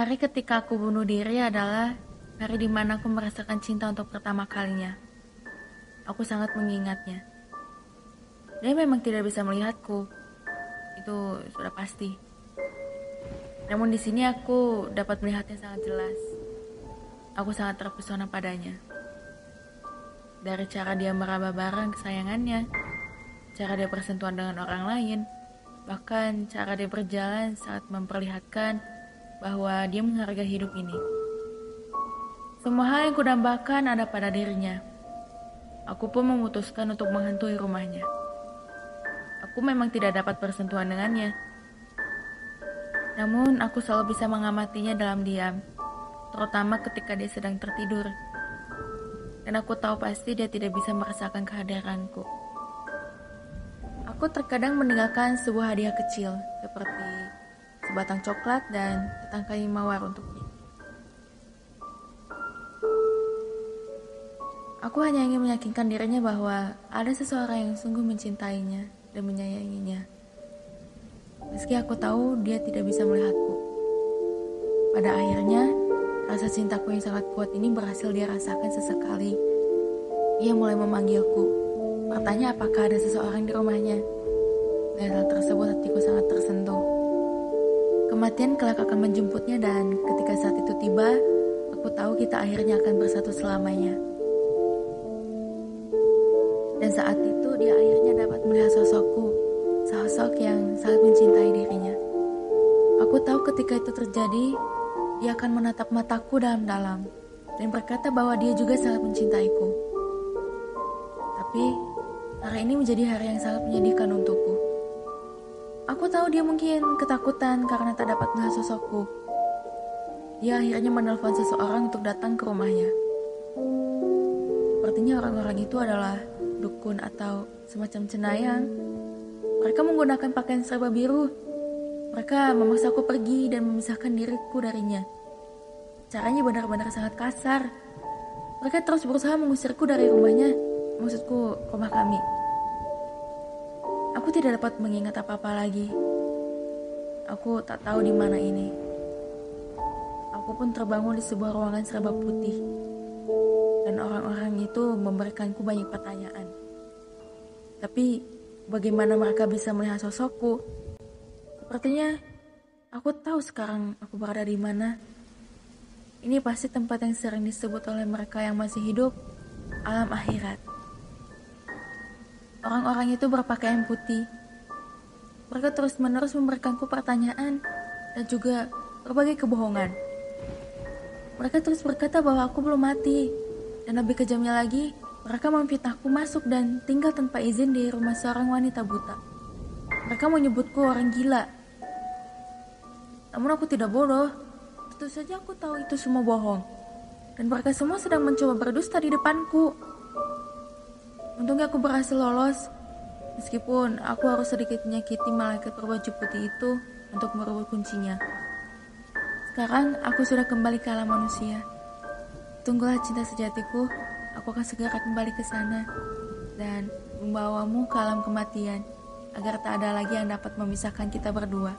Hari ketika aku bunuh diri adalah hari di mana aku merasakan cinta untuk pertama kalinya. Aku sangat mengingatnya. Dia memang tidak bisa melihatku. Itu sudah pasti. Namun di sini aku dapat melihatnya sangat jelas. Aku sangat terpesona padanya. Dari cara dia meraba barang kesayangannya, cara dia bersentuhan dengan orang lain, bahkan cara dia berjalan saat memperlihatkan bahwa dia menghargai hidup ini. Semua hal yang kudambakan ada pada dirinya. Aku pun memutuskan untuk menghantui rumahnya. Aku memang tidak dapat bersentuhan dengannya. Namun aku selalu bisa mengamatinya dalam diam, terutama ketika dia sedang tertidur. Dan aku tahu pasti dia tidak bisa merasakan kehadiranku. Aku terkadang meninggalkan sebuah hadiah kecil, sebatang coklat dan setangkai mawar untuknya. Aku hanya ingin meyakinkan dirinya bahwa ada seseorang yang sungguh mencintainya dan menyayanginya. Meski aku tahu dia tidak bisa melihatku. Pada akhirnya, rasa cintaku yang sangat kuat ini berhasil dia rasakan sesekali. Ia mulai memanggilku, bertanya apakah ada seseorang di rumahnya. Dan hal tersebut hatiku sangat tersentuh. Kematian kelak akan menjemputnya dan ketika saat itu tiba, aku tahu kita akhirnya akan bersatu selamanya. Dan saat itu dia akhirnya dapat melihat sosokku, sosok yang sangat mencintai dirinya. Aku tahu ketika itu terjadi, dia akan menatap mataku dalam-dalam dan berkata bahwa dia juga sangat mencintaiku. Tapi hari ini menjadi hari yang sangat menyedihkan untukku. Aku tahu dia mungkin ketakutan karena tak dapat melihat sosokku. Dia akhirnya menelpon seseorang untuk datang ke rumahnya. Sepertinya orang-orang itu adalah dukun atau semacam cenayang. Mereka menggunakan pakaian serba biru. Mereka memaksaku pergi dan memisahkan diriku darinya. Caranya benar-benar sangat kasar. Mereka terus berusaha mengusirku dari rumahnya, maksudku rumah kami. Aku tidak dapat mengingat apa-apa lagi. Aku tak tahu di mana ini. Aku pun terbangun di sebuah ruangan serba putih. Dan orang-orang itu memberikanku banyak pertanyaan. Tapi bagaimana mereka bisa melihat sosokku? Sepertinya aku tahu sekarang aku berada di mana. Ini pasti tempat yang sering disebut oleh mereka yang masih hidup, alam akhirat. Orang-orang itu berpakaian putih. Mereka terus-menerus memberikanku pertanyaan dan juga berbagai kebohongan. Mereka terus berkata bahwa aku belum mati. Dan lebih kejamnya lagi, mereka memfitnahku masuk dan tinggal tanpa izin di rumah seorang wanita buta. Mereka menyebutku orang gila. Namun aku tidak bodoh. Tentu saja aku tahu itu semua bohong. Dan mereka semua sedang mencoba berdusta di depanku. Untungnya aku berhasil lolos, meskipun aku harus sedikit menyakiti malaikat berbaju putih itu untuk merebut kuncinya. Sekarang aku sudah kembali ke alam manusia. Tunggulah cinta sejatiku, aku akan segera kembali ke sana dan membawamu ke alam kematian agar tak ada lagi yang dapat memisahkan kita berdua.